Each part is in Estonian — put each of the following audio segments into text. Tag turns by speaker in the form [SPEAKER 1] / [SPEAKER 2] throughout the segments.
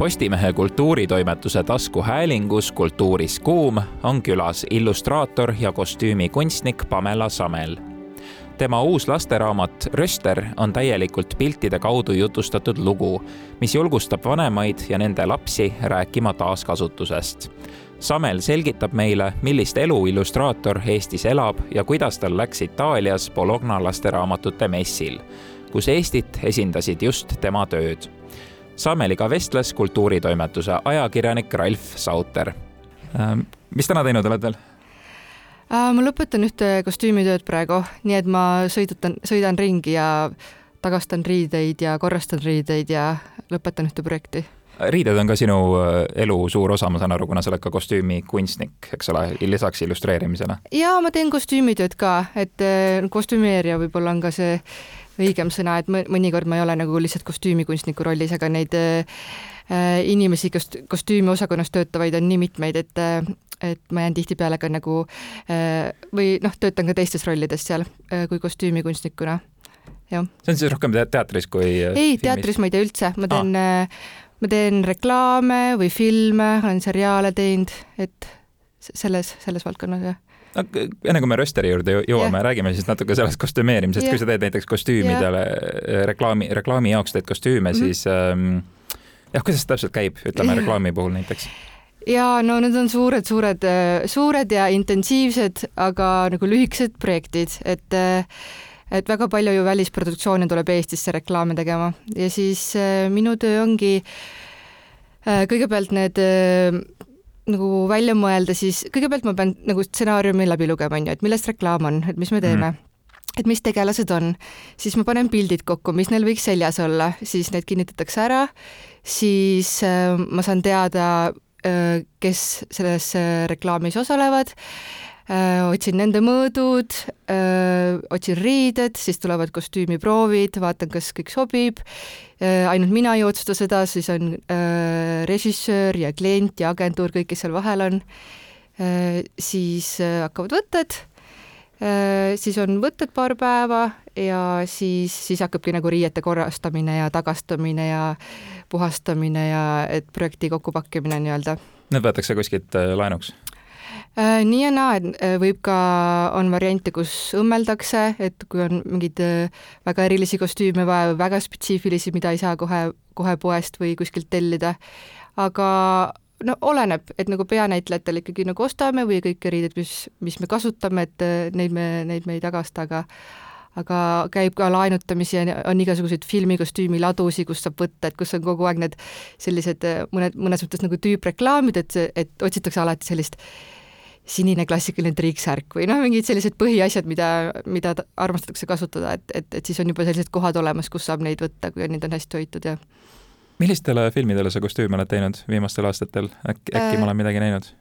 [SPEAKER 1] Postimehe kultuuritoimetuse taskuhäälingus Kultuuris kuum on külas illustraator ja kostüümikunstnik Pamela Samel. tema uus lasteraamat Röster on täielikult piltide kaudu jutustatud lugu, mis julgustab vanemaid ja nende lapsi rääkima taaskasutusest. Samel selgitab meile, millist elu illustraator Eestis elab ja kuidas tal läks Itaalias Bologna lasteraamatute messil, kus Eestit esindasid just tema tööd Sammeliga vestles kultuuritoimetuse ajakirjanik Ralf Sauter. Ähm, mis täna teinud oled veel?
[SPEAKER 2] Äh, ma lõpetan ühte kostüümitööd praegu, nii et ma sõidutan, sõidan ringi ja tagastan riideid ja korrastan riideid ja lõpetan ühte projekti
[SPEAKER 1] riided on ka sinu äh, elu suur osa, ma saan aru, kuna sa oled ka kostüümikunstnik, eks ole, lisaks illustreerimisele.
[SPEAKER 2] ja ma teen kostüümitööd ka, et äh, kostümeerija võib-olla on ka see õigem sõna, et mõnikord ma ei ole nagu lihtsalt kostüümikunstniku rollis, aga neid äh, inimesi, kes kostüümiosakonnas töötavaid on nii mitmeid, et äh, et ma jään tihtipeale ka nagu äh, või noh, töötan ka teistes rollides seal äh, kui kostüümikunstnikuna, jah.
[SPEAKER 1] see on siis rohkem teatris kui
[SPEAKER 2] äh, ei, teatris ma ei tee üldse, ma teen ah., ma teen reklaame või filme, olen seriaale teinud, et selles, selles valdkonnas, jah
[SPEAKER 1] no enne kui me rösteri juurde jõuame yeah., räägime siis natuke sellest kostümeerimisest yeah., kui sa teed näiteks kostüümidele yeah. reklaami, reklaami jaoks teed kostüüme mm, -hmm. siis ähm, jah, kuidas see täpselt käib, ütleme yeah. reklaami puhul näiteks?
[SPEAKER 2] ja no need on suured, suured, suured ja intensiivsed, aga nagu lühikesed projektid, et et väga palju ju välisproduktsioone tuleb Eestisse reklaame tegema ja siis äh, minu töö ongi kõigepealt need nagu välja mõelda, siis kõigepealt ma pean nagu stsenaariumi läbi lugema, on ju, et millest reklaam on, et mis me teeme. Mm et mis tegelased on, siis ma panen pildid kokku, mis neil võiks seljas olla, siis need kinnitatakse ära, siis äh, ma saan teada äh,, kes selles äh, reklaamis osalevad otsin nende mõõdud äh,, otsin riided, siis tulevad kostüümiproovid, vaatan, kas kõik sobib äh,, ainult mina ei otsusta seda, siis on äh, režissöör ja klient ja agentuur, kõik, kes seal vahel on äh,, siis äh, hakkavad võtted äh,, siis on võtted paar päeva ja siis, siis hakkabki nagu riiete korrastamine ja tagastamine ja puhastamine ja et projekti kokkupakkimine nii-öelda.
[SPEAKER 1] Need võetakse kuskilt äh, laenuks?
[SPEAKER 2] Äh, nii ja naa, et äh, võib ka, on variante, kus õmmeldakse, et kui on mingeid äh, väga erilisi kostüüme vaja, väga spetsiifilisi, mida ei saa kohe, kohe poest või kuskilt tellida, aga no oleneb, et nagu peanäitlejatel ikkagi nagu ostame või kõik riided, mis, mis me kasutame, et neid me, neid me ei tagasta, aga aga käib ka laenutamisi ja on igasuguseid filmikostüümiladusid, kus saab võtta, et kus on kogu aeg need sellised mõned, mõnes mõttes nagu tüüpreklaamid, et, et otsitakse alati sellist sinine klassikaline triiksärk või noh, mingid sellised põhiasjad, mida, mida armastatakse kasutada, et, et, et siis on juba sellised kohad olemas, kus saab neid võtta, kui need on hästi hoitud ja
[SPEAKER 1] millistele filmidele sa kostüüme oled teinud viimastel aastatel, äkki, äkki äh, ma olen midagi näinud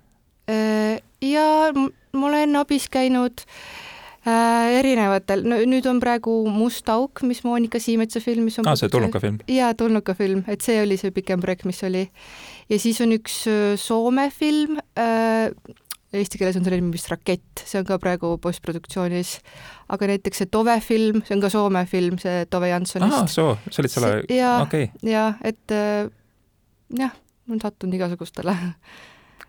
[SPEAKER 2] äh,? jaa, ma olen abis käinud äh, erinevatel, no nüüd on praegu Must auk, mis Monika Siimetsa film, mis
[SPEAKER 1] on aa ah,, see tulnuka film?
[SPEAKER 2] jaa, tulnuka film, et see oli see pikem projekt, mis oli. ja siis on üks äh, Soome film äh,, eesti keeles on selle nimi vist Rakett, see on ka praegu postproduktsioonis, aga näiteks see Tove film, see on ka Soome film, see Tove Janssonist.
[SPEAKER 1] aa, soo, sa olid selle, okei.
[SPEAKER 2] okay.. jaa, et äh, jah, olen sattunud igasugustele.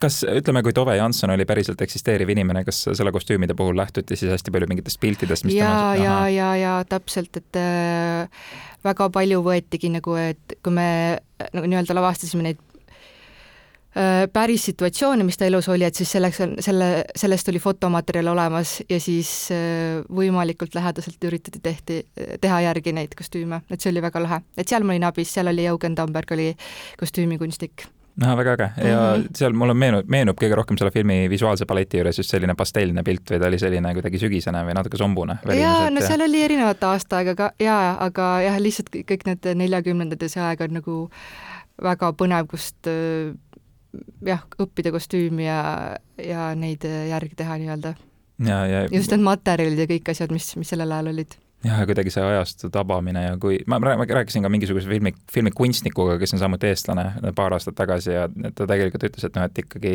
[SPEAKER 1] Kas ütleme, kui Tove Jansson oli päriselt eksisteeriv inimene, kas selle kostüümide puhul lähtuti siis hästi palju mingitest piltidest, mis
[SPEAKER 2] ja, tema ja, ja, ja täpselt, et äh, väga palju võetigi nagu, et kui me nagu nii-öelda lavastasime neid päris situatsioone, mis ta elus oli, et siis selleks on, selle, sellest oli fotomaterjal olemas ja siis äh, võimalikult lähedaselt üritati tehti, teha järgi neid kostüüme, et see oli väga lahe. et seal ma olin abis, seal oli Eugen Tamberg oli kostüümikunstnik
[SPEAKER 1] no väga äge ja mm -hmm. seal mulle meenub, meenub kõige rohkem selle filmi visuaalse paleti juures just selline pastellne pilt või ta oli selline kuidagi sügisene või natuke sombune.
[SPEAKER 2] jaa, no seal ja... oli erinevat aastaaega ka jaa, aga jah, lihtsalt kõik need neljakümnendad ja see aeg on nagu väga põnev, kust jah, õppida kostüümi ja, ja neid järgi teha nii-öelda.
[SPEAKER 1] ja, ja
[SPEAKER 2] just need materjalid ja kõik asjad, mis, mis sellel ajal olid
[SPEAKER 1] jah, kuidagi see ajastu tabamine ja kui, ma rääkisin ka mingisuguse filmi, filmikunstnikuga, kes on samuti eestlane paar aastat tagasi ja ta tegelikult ütles, et noh, et ikkagi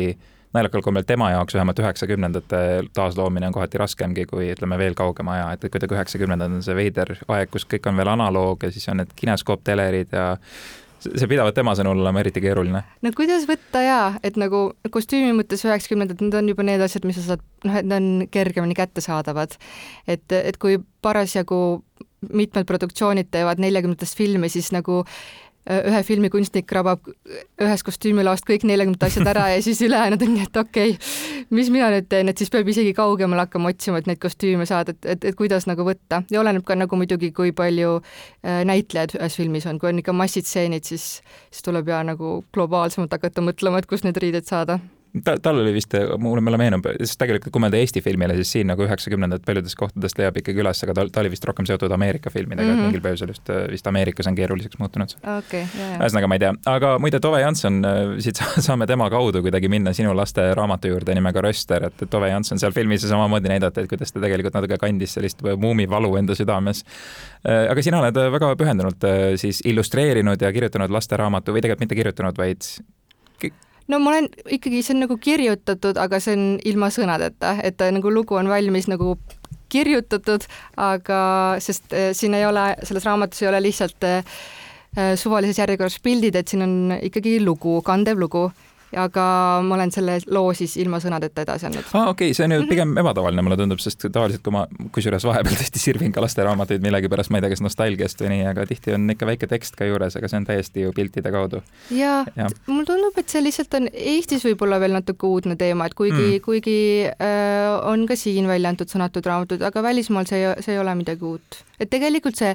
[SPEAKER 1] naljakal kombel tema jaoks vähemalt üheksakümnendate taasloomine on kohati raskemgi kui ütleme veel kaugem aja, et kuidagi üheksakümnendad on see veider aeg, kus kõik on veel analoog ja siis on need kineskooptelerid ja see pidavat tema sõnul olema eriti keeruline.
[SPEAKER 2] no kuidas võtta jaa, et nagu kostüümi mõttes üheksakümnendad, need on juba need asjad, mis sa saad, noh, et need on kergemini kättesaadavad. et, et kui parasjagu mitmed produktsioonid teevad neljakümnendatest filmi, siis nagu ühe filmi kunstnik rabab ühest kostüümilaost kõik neljakümnendate asjad ära ja siis ülejäänud on nii, et okei okay,, mis mina nüüd teen, et siis peab isegi kaugemale hakkama otsima, et neid kostüüme saada, et, et, et kuidas nagu võtta. Ja oleneb ka nagu muidugi, kui palju äh, näitlejaid ühes filmis on, kui on ikka massitseenid, siis, siis tuleb ja nagu globaalsemalt hakata mõtlema, et kust need riided saada
[SPEAKER 1] ta, tal oli vist, mulle, mulle meenub, sest tegelikult kui mõelda Eesti filmile, siis siin nagu üheksakümnendad paljudest kohtadest leiab ikkagi üles, aga ta, ta oli vist rohkem seotud Ameerika filmidega mm, -hmm. et mingil põhjusel just vist Ameerikas on keeruliseks muutunud.
[SPEAKER 2] okay,,
[SPEAKER 1] ühesõnaga, ma ei tea, aga muide, Tove Jansson, siit saame tema kaudu kuidagi minna sinu laste raamatu juurde nimega Röster, et Tove Jansson seal filmis ja samamoodi näidati, et kuidas ta tegelikult natuke kandis sellist muumivalu enda südames. aga sina oled väga pühendunult siis illustreerinud ja kirjutanud lasteraamatu või tegelikult mitte kirjutanud, vaid
[SPEAKER 2] no ma olen ikkagi, see on nagu kirjutatud, aga see on ilma sõnadeta, et nagu lugu on valmis nagu kirjutatud, aga sest äh, siin ei ole, selles raamatus ei ole lihtsalt äh, äh suvalises järjekorras pildid, et siin on ikkagi lugu, kandev lugu aga ma olen selle loo siis ilma sõnadeta edasi andnud.
[SPEAKER 1] aa ah,, okei okay., see on ju mhm. pigem ebatavaline, mulle tundub, sest tavaliselt, kui ma kusjuures vahepeal tõesti sirvin ka lasteraamatuid millegipärast, ma ei tea, kas nostalgiast või nii, aga tihti on ikka väike tekst ka juures, aga see on täiesti ju piltide kaudu.
[SPEAKER 2] ja, ja. mulle tundub, et see lihtsalt on Eestis võib-olla veel natuke uudne teema, et kuigi mm., kuigi äh, on ka siin välja antud sõnatud raamatud, aga välismaal see, see ei ole midagi uut. et tegelikult see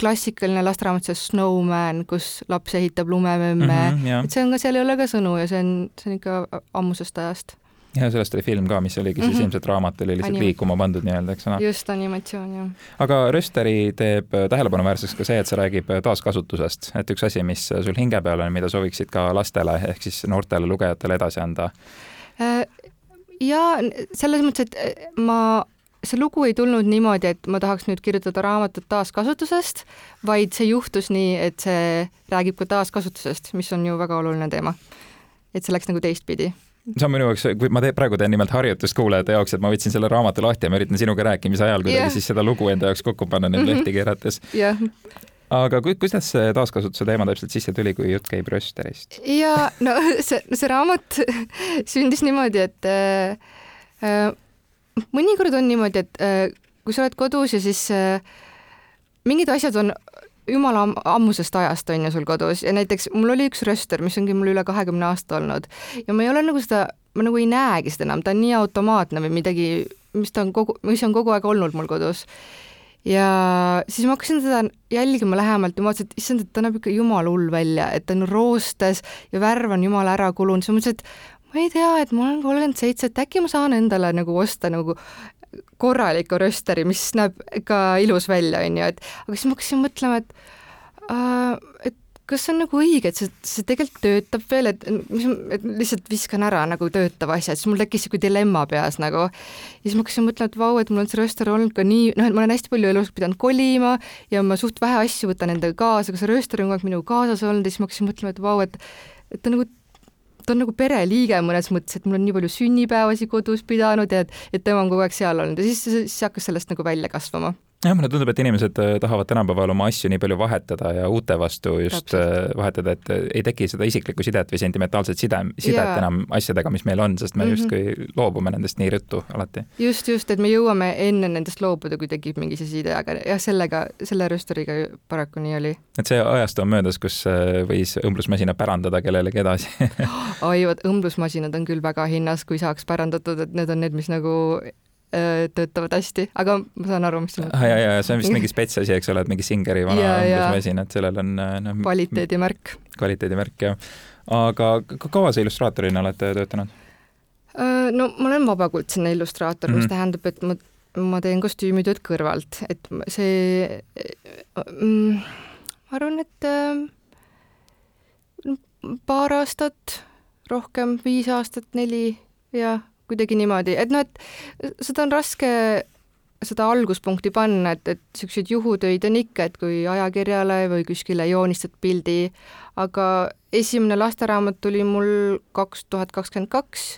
[SPEAKER 2] klassikaline lasteraamat, see Snowman, kus laps ehitab lumememme mm, -hmm, et see on ka, seal ei ole ka sõnu ja see on, see on ikka ammusest ajast.
[SPEAKER 1] ja sellest oli film ka, mis oligi siis mm -hmm. ilmselt raamat oli lihtsalt Anim liikuma pandud nii-öelda, eks ole.
[SPEAKER 2] just, animatsioon, jah.
[SPEAKER 1] aga Rösteri teeb tähelepanuväärseks ka see, et see räägib taaskasutusest, et üks asi, mis sul hinge peal on, mida sooviksid ka lastele ehk siis noortele lugejatele edasi anda?
[SPEAKER 2] Äh, ja selles mõttes, et ma see lugu ei tulnud niimoodi, et ma tahaks nüüd kirjutada raamatut taaskasutusest, vaid see juhtus nii, et see räägib ka taaskasutusest, mis on ju väga oluline teema. et see läks nagu teistpidi
[SPEAKER 1] see on minu jaoks, kui ma te, praegu teen nimelt harjutust kuulajate jaoks, et ma võtsin selle raamatu lahti ja ma üritan sinuga rääkimise ajal kuidagi yeah. siis seda lugu enda jaoks kokku panna neid mm -hmm. lehti keerates
[SPEAKER 2] yeah.
[SPEAKER 1] aga ku, kuidas see taaskasutuse teema täpselt sisse tuli, kui jutt käib rösterist?
[SPEAKER 2] ja no see, see raamat sündis niimoodi, et äh mõnikord on niimoodi, et äh, kui sa oled kodus ja siis äh, mingid asjad on jumala ammusest ajast on ju sul kodus. Ja näiteks mul oli üks röster, mis ongi mul üle kahekümne aasta olnud. Ja ma ei ole nagu seda, ma nagu ei näegi seda enam, ta on nii automaatne või midagi, mis ta on kogu, mis on kogu aeg olnud mul kodus. ja siis ma hakkasin seda jälgima lähemalt ja ma vaatasin, et issand, et ta näeb ikka jumala hull välja, et ta on roostes ja värv on jumala ära kulunud, siis ma mõtlesin, et ma ei tea, et ma olen kolmkümmend seitse, et äkki ma saan endale nagu osta nagu korraliku rösteri, mis näeb ka ilus välja, on ju, et aga siis ma hakkasin mõtlema, et äh, et kas see on nagu õige, et see, see tegelikult töötab veel, et mis, et lihtsalt viskan ära nagu töötava asja, siis mul tekkis niisugune dilemma peas nagu. ja siis ma hakkasin mõtlema, et vau, et mul on see rööster olnud ka nii, noh, et ma olen hästi palju elus pidanud kolima ja ma suht vähe asju võtan endaga kaasa, aga see rööster on kogu aeg minuga kaasas olnud ja siis ma hakkasin mõtlema, et vau, et et ta nagu ta on nagu pereliige mõnes mõttes, et mul on nii palju sünnipäevasi kodus pidanud ja et, et tema on kogu aeg seal olnud. Ja siis, siis hakkas sellest nagu välja kasvama
[SPEAKER 1] jah, mulle tundub, et inimesed äh, tahavad tänapäeval oma asju nii palju vahetada ja uute vastu just Täpselt. Äh, vahetada, et äh, ei teki seda isiklikku sidet või sentimentaalset side, sidet yeah. enam asjadega, mis meil on, sest me mm -hmm. justkui loobume nendest nii ruttu alati.
[SPEAKER 2] just, just, et me jõuame enne nendest loobuda, kui tekib mingi see side, aga jah, sellega, selle röstoriga paraku nii oli.
[SPEAKER 1] et see ajastu on möödas, kus võis õmblusmasina pärandada kellelegi edasi
[SPEAKER 2] oi, vot õmblusmasinad on küll väga hinnas, kui saaks pärandatud, et need on need, mis nagu töötavad hästi, aga ma saan aru, mis
[SPEAKER 1] sa mõtled. ja, ja see on vist mingi spets asi, eks ole, et mingi Singeri vana õmblusmasin, et sellel on äh, noh.
[SPEAKER 2] kvaliteedimärk.
[SPEAKER 1] kvaliteedimärk, jah. aga kaua sa illustraatorina oled töötanud?
[SPEAKER 2] Äh, no ma olen vabakuldseline illustraator mm, -hmm. mis mhm. tähendab, et ma, ma teen kostüümitööd kõrvalt, et see mm,, ma arvan, et paar aastat, rohkem, viis aastat, neli, jah kuidagi niimoodi, et noh, et seda on raske seda alguspunkti panna, et, et niisuguseid juhutöid on ikka, et kui ajakirjale või kuskile joonistad pildi, aga esimene lasteraamat tuli mul kaks tuhat kakskümmend kaks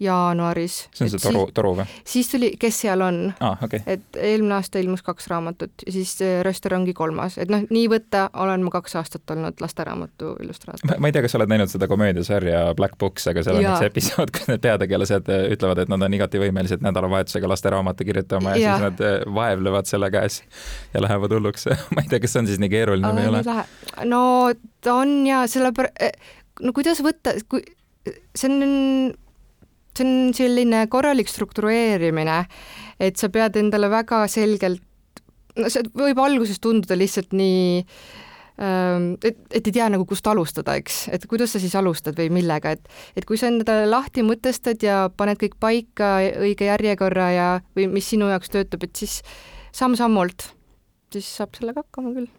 [SPEAKER 2] jaanuaris.
[SPEAKER 1] see on see toru, toru või?
[SPEAKER 2] siis tuli Kes seal on
[SPEAKER 1] ah,. Okay.
[SPEAKER 2] et eelmine aasta ilmus kaks raamatut ja siis Röster ongi kolmas, et noh, nii võtta olen ma kaks aastat olnud lasteraamatu illustraator.
[SPEAKER 1] ma ei tea, kas sa oled näinud seda komöödiasarja Black Books, aga seal on üks episood, kus need peategelased äh, ütlevad, et nad on igati võimelised nädalavahetusega lasteraamatu kirjutama ja, ja siis nad äh, vaevlevad selle käes ja lähevad hulluks ma ei tea, kas see on siis nii keeruline või ei ole?
[SPEAKER 2] no ta on ja sellepärast, no kuidas võtta, kui see on see on selline korralik struktureerimine, et sa pead endale väga selgelt, no see võib alguses tunduda lihtsalt nii ähm, et, et ei tea nagu, kust alustada, eks, et kuidas sa siis alustad või millega, et et kui sa endale lahti mõtestad ja paned kõik paika õige järjekorra ja, või mis sinu jaoks töötab, et siis samm-sammult, siis saab sellega hakkama küll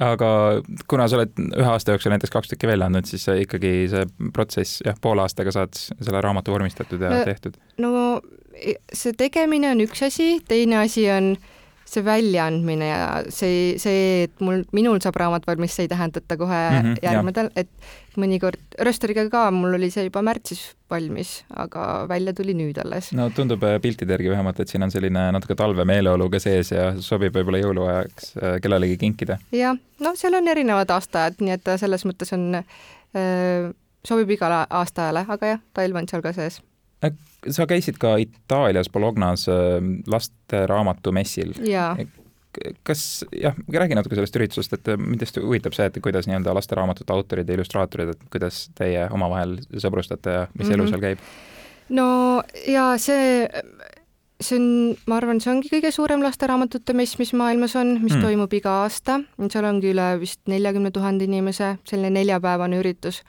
[SPEAKER 1] aga kuna sa oled ühe aasta jooksul näiteks kaks tükki välja andnud, siis ikkagi see protsess, jah, poole aastaga saad selle raamatu vormistatud ja no, tehtud?
[SPEAKER 2] no see tegemine on üks asi, teine asi on see väljaandmine ja see, see, et mul, minul saab raamat valmis, see ei tähenda, et ta kohe mm -hmm, järgmine et mõnikord, Rösteriga ka, mul oli see juba märtsis valmis, aga välja tuli nüüd alles.
[SPEAKER 1] no tundub äh, piltide järgi vähemalt, et siin on selline natuke talvemeeleolu ka sees ja sobib võib-olla jõuluajaks äh, kellelegi kinkida.
[SPEAKER 2] jah, no seal on erinevad aastaajad, nii et selles mõttes on äh,, sobib igale aastaajale, aga jah, talv on seal ka sees
[SPEAKER 1] sa käisid ka Itaalias Bolognas ähm, lasteraamatumessil. kas jah, räägi natuke sellest üritusest, et äh, mind hästi huvitab see, et kuidas nii-öelda lasteraamatute autorid ja illustraatorid, et kuidas teie omavahel sõbrustate ja mis mm -hmm. elu mhm. seal käib?
[SPEAKER 2] no ja see see on, ma arvan, see ongi kõige suurem lasteraamatute mess, mis maailmas on, mis mm. toimub iga aasta, seal ongi üle vist neljakümne tuhande inimese, selline neljapäevane üritus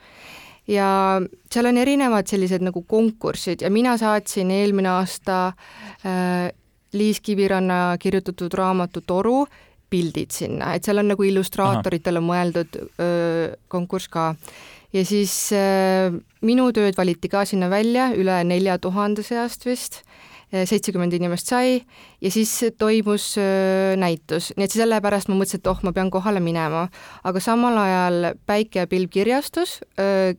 [SPEAKER 2] ja seal on erinevad sellised nagu konkursid ja mina saatsin eelmine aasta äh, Liis Kiviranna kirjutatud raamatu Toru pildid sinna, et seal on nagu illustraatoritele mõeldud öö, konkurss ka. ja siis öö, minu tööd valiti ka sinna välja üle nelja tuhande seast vist seitsekümmend inimest sai ja siis toimus näitus, nii et sellepärast ma mõtlesin, et oh, ma pean kohale minema. aga samal ajal Päike ja Pilv kirjastus,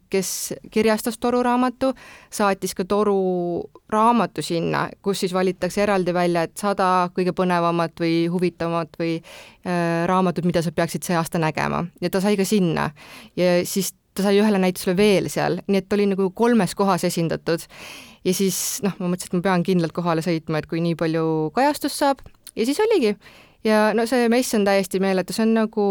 [SPEAKER 2] kes kirjastas Toru raamatu, saatis ka Toru raamatu sinna, kus siis valitakse eraldi välja, et sada kõige põnevamat või huvitavamat või äh, raamatut, mida sa peaksid see aasta nägema. Ja ta sai ka sinna. Ja siis ta sai ühele näitusele veel seal, nii et ta oli nagu kolmes kohas esindatud ja siis noh, ma mõtlesin, et ma pean kindlalt kohale sõitma, et kui nii palju kajastust saab ja siis oligi. ja no see mess on täiesti meeletu, see on nagu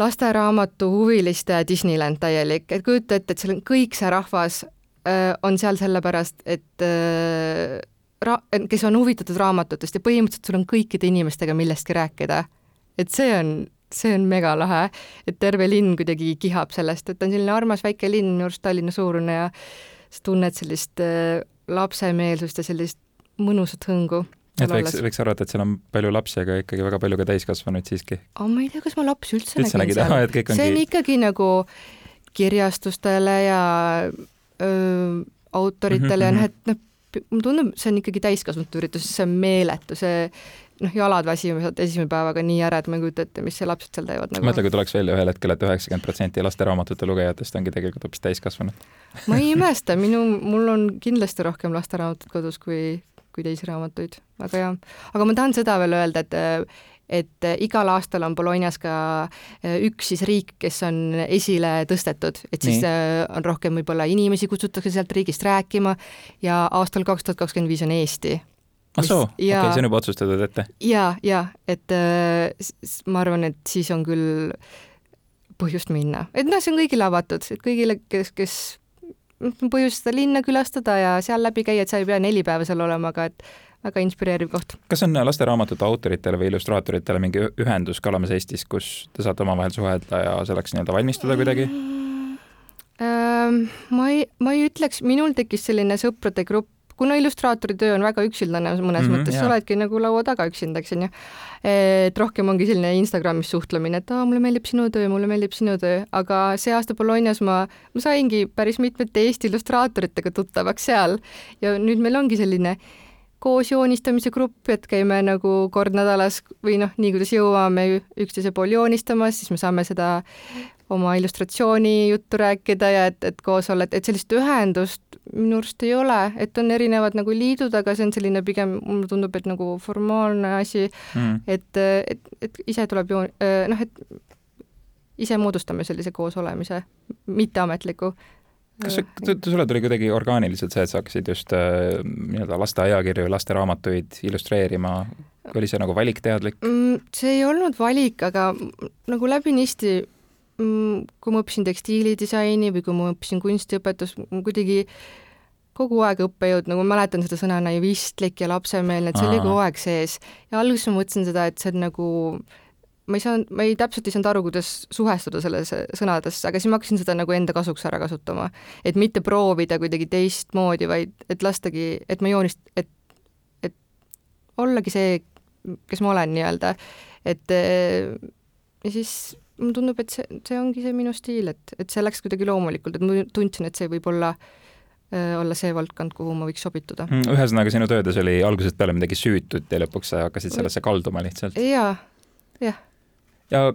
[SPEAKER 2] lasteraamatu huviliste Disneyland täielik, et kujuta ette, et seal on kõik see rahvas äh, on seal sellepärast, et äh, ra-, kes on huvitatud raamatutest ja põhimõtteliselt sul on kõikide inimestega millestki rääkida. et see on, see on megalahe, et terve linn kuidagi kihab sellest, et ta on selline armas väike linn, minu arust Tallinna suurune ja sa tunned sellist äh, lapsemeelsust ja sellist mõnusat hõngu.
[SPEAKER 1] et võiks, võiks arvata, et seal on palju lapsi, aga ikkagi väga palju ka täiskasvanuid siiski?
[SPEAKER 2] aga ma ei tea, kas ma lapsi üldse,
[SPEAKER 1] üldse nägin seal.
[SPEAKER 2] Ongi... see on ikkagi nagu kirjastustele ja öö, autoritele mm -hmm. ja noh, et noh, mulle tundub, see on ikkagi täiskasvanute üritus, see on meeletu, see noh, jalad väsivad esimese päevaga nii äred, ma ei kujuta ette, mis lapsed seal teevad nagu.
[SPEAKER 1] mõtle, kui tuleks välja ühel hetkel et, et üheksakümmend protsenti lasteraamatute lugejatest ongi tegelikult hoopis täiskasvanud.
[SPEAKER 2] ma ei imesta, minu, mul on kindlasti rohkem lasteraamatut kodus kui, kui teisi raamatuid, aga jah. aga ma tahan seda veel öelda, et et igal aastal on Bolognas ka üks siis riik, kes on esile tõstetud, et siis Nii. on rohkem võib-olla inimesi kutsutakse sealt riigist rääkima ja aastal kaks tuhat kakskümmend viis on Eesti
[SPEAKER 1] ah soo, okei okay,, see on juba otsustatud ette?
[SPEAKER 2] ja, ja et äh, ma arvan, et siis on küll põhjust minna, et noh, see on kõigile avatud, et kõigile, kes, kes põhjust seda linna külastada ja seal läbi käia, et sa ei pea neli päeva seal olema, aga et väga inspireeriv koht.
[SPEAKER 1] kas on lasteraamatute autoritele või illustraatoritele mingi ühendus ka olemas Eestis, kus te saate omavahel suhelda ja selleks nii-öelda valmistuda kuidagi mm,?
[SPEAKER 2] Ähm, ma ei, ma ei ütleks, minul tekkis selline sõprade grupp kuna illustraatori töö on väga üksildane mõnes mm -hmm, mõttes, sa oledki nagu laua taga üksinda, eks on ju. et rohkem ongi selline Instagramis suhtlemine, et aa, mulle meeldib sinu töö, mulle meeldib sinu töö, aga see aasta Bolognas ma, ma saingi päris mitmete Eesti illustraatoritega tuttavaks seal. Ja nüüd meil ongi selline koos joonistamise grupp, et käime nagu kord nädalas või noh, nii kuidas jõuame üksteise pool joonistamas, siis me saame seda oma illustratsiooni juttu rääkida ja et, et koos olla, et, et sellist ühendust minu arust ei ole, et on erinevad nagu liidud, aga see on selline pigem, mulle tundub, et nagu formaalne asi mm., et, et, et ise tuleb ju noh, et ise moodustame sellise koosolemise, mitteametliku
[SPEAKER 1] kas sulle tuli kuidagi orgaaniliselt see, et sa hakkasid just äh, nii-öelda laste ajakirju, lasteraamatuid illustreerima, oli see nagu valikteadlik?
[SPEAKER 2] Mm, see ei olnud valik, aga nagu läbinisti, mm, kui ma õppisin tekstiilidisaini või kui ma õppisin kunstiõpetust, kuidagi kogu aeg õppejõud, nagu ma mäletan seda sõna naivistlik ja lapsemeelne, et see Aa. oli kogu aeg sees. ja alguses ma mõtlesin seda, et see on nagu ma ei saanud, ma ei täpselt ei saanud aru, kuidas suhestuda selles sõnadesse, aga siis ma hakkasin seda nagu enda kasuks ära kasutama. et mitte proovida kuidagi teistmoodi, vaid et lastagi, et ma joonist-, et, et ollagi see, kes ma olen nii-öelda. et ja siis mulle tundub, et see, see ongi see minu stiil, et, et see läks kuidagi loomulikult, et ma tundsin, et see võib olla olla see valdkond, kuhu ma võiks sobituda.
[SPEAKER 1] Mm, ühesõnaga, sinu töödes oli algusest peale midagi süütut ja lõpuks sa hakkasid sellesse kalduma lihtsalt?
[SPEAKER 2] jaa, jah
[SPEAKER 1] ja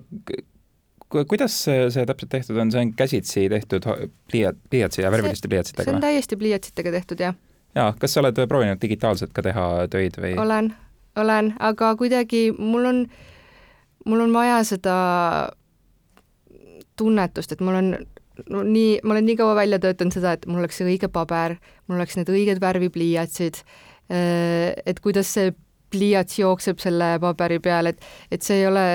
[SPEAKER 1] kuidas see, see täpselt tehtud on, see on käsitsi tehtud pliiat, pliiatsi ja värviliste pliiatsidega?
[SPEAKER 2] see on täiesti pliiatsitega tehtud, jah.
[SPEAKER 1] jaa, kas sa oled proovinud digitaalselt ka teha töid või?
[SPEAKER 2] olen, olen, aga kuidagi mul on, mul on vaja seda tunnetust, et mul on no nii, ma olen nii kaua välja töötanud seda, et mul oleks see õige paber, mul oleks need õiged värvipliiatsid, et kuidas see pliiats jookseb selle paberi peal, et, et see ei ole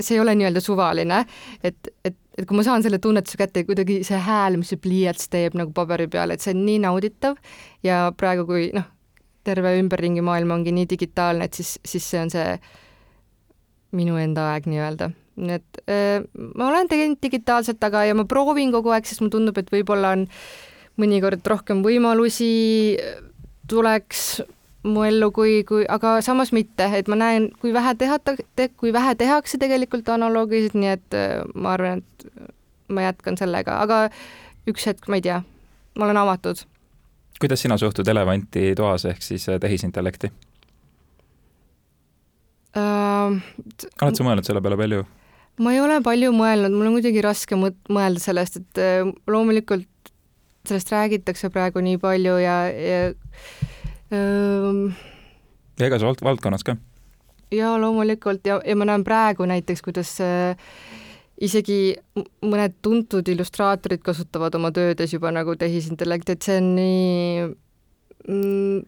[SPEAKER 2] see ei ole nii-öelda suvaline, et, et, et kui ma saan selle tunnetuse kätte, kuidagi see hääl, mis see pliiats teeb nagu paberi peal, et see on nii nauditav ja praegu, kui noh, terve ümberringi maailm ongi nii digitaalne, et siis, siis see on see minu enda aeg nii-öelda. nii et äh, ma olen teinud digitaalselt, aga, ja ma proovin kogu aeg, sest mulle tundub, et võib-olla on mõnikord rohkem võimalusi tuleks mu ellu, kui, kui, aga samas mitte, et ma näen, kui vähe teha te,, kui vähe tehakse tegelikult analoogiliselt, nii et äh, ma arvan, et ma jätkan sellega, aga üks hetk, ma ei tea, ma olen avatud.
[SPEAKER 1] kuidas sina suhtud elevanti toas ehk siis äh, tehisintellekti uh,? oled sa mõelnud selle peale palju?
[SPEAKER 2] ma ei ole palju mõelnud, mul on kuidagi raske mõelda sellest, et loomulikult sellest räägitakse praegu nii palju ja, ja
[SPEAKER 1] ja igas vald-, valdkonnas ka?
[SPEAKER 2] jaa, loomulikult ja, ja ma näen praegu näiteks, kuidas äh, isegi mõned tuntud illustraatorid kasutavad oma töödes juba nagu tehisintellekti, et see on nii mm,,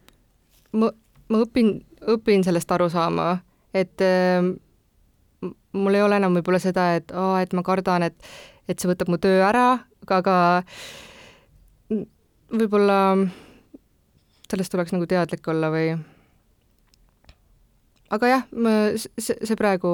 [SPEAKER 2] ma, ma õpin, õpin sellest aru saama, et äh, mul ei ole enam võib-olla seda, et aa, et ma kardan, et, et see võtab mu töö ära, aga võib-olla sellest tuleks nagu teadlik olla või? Aga jah, see, see praegu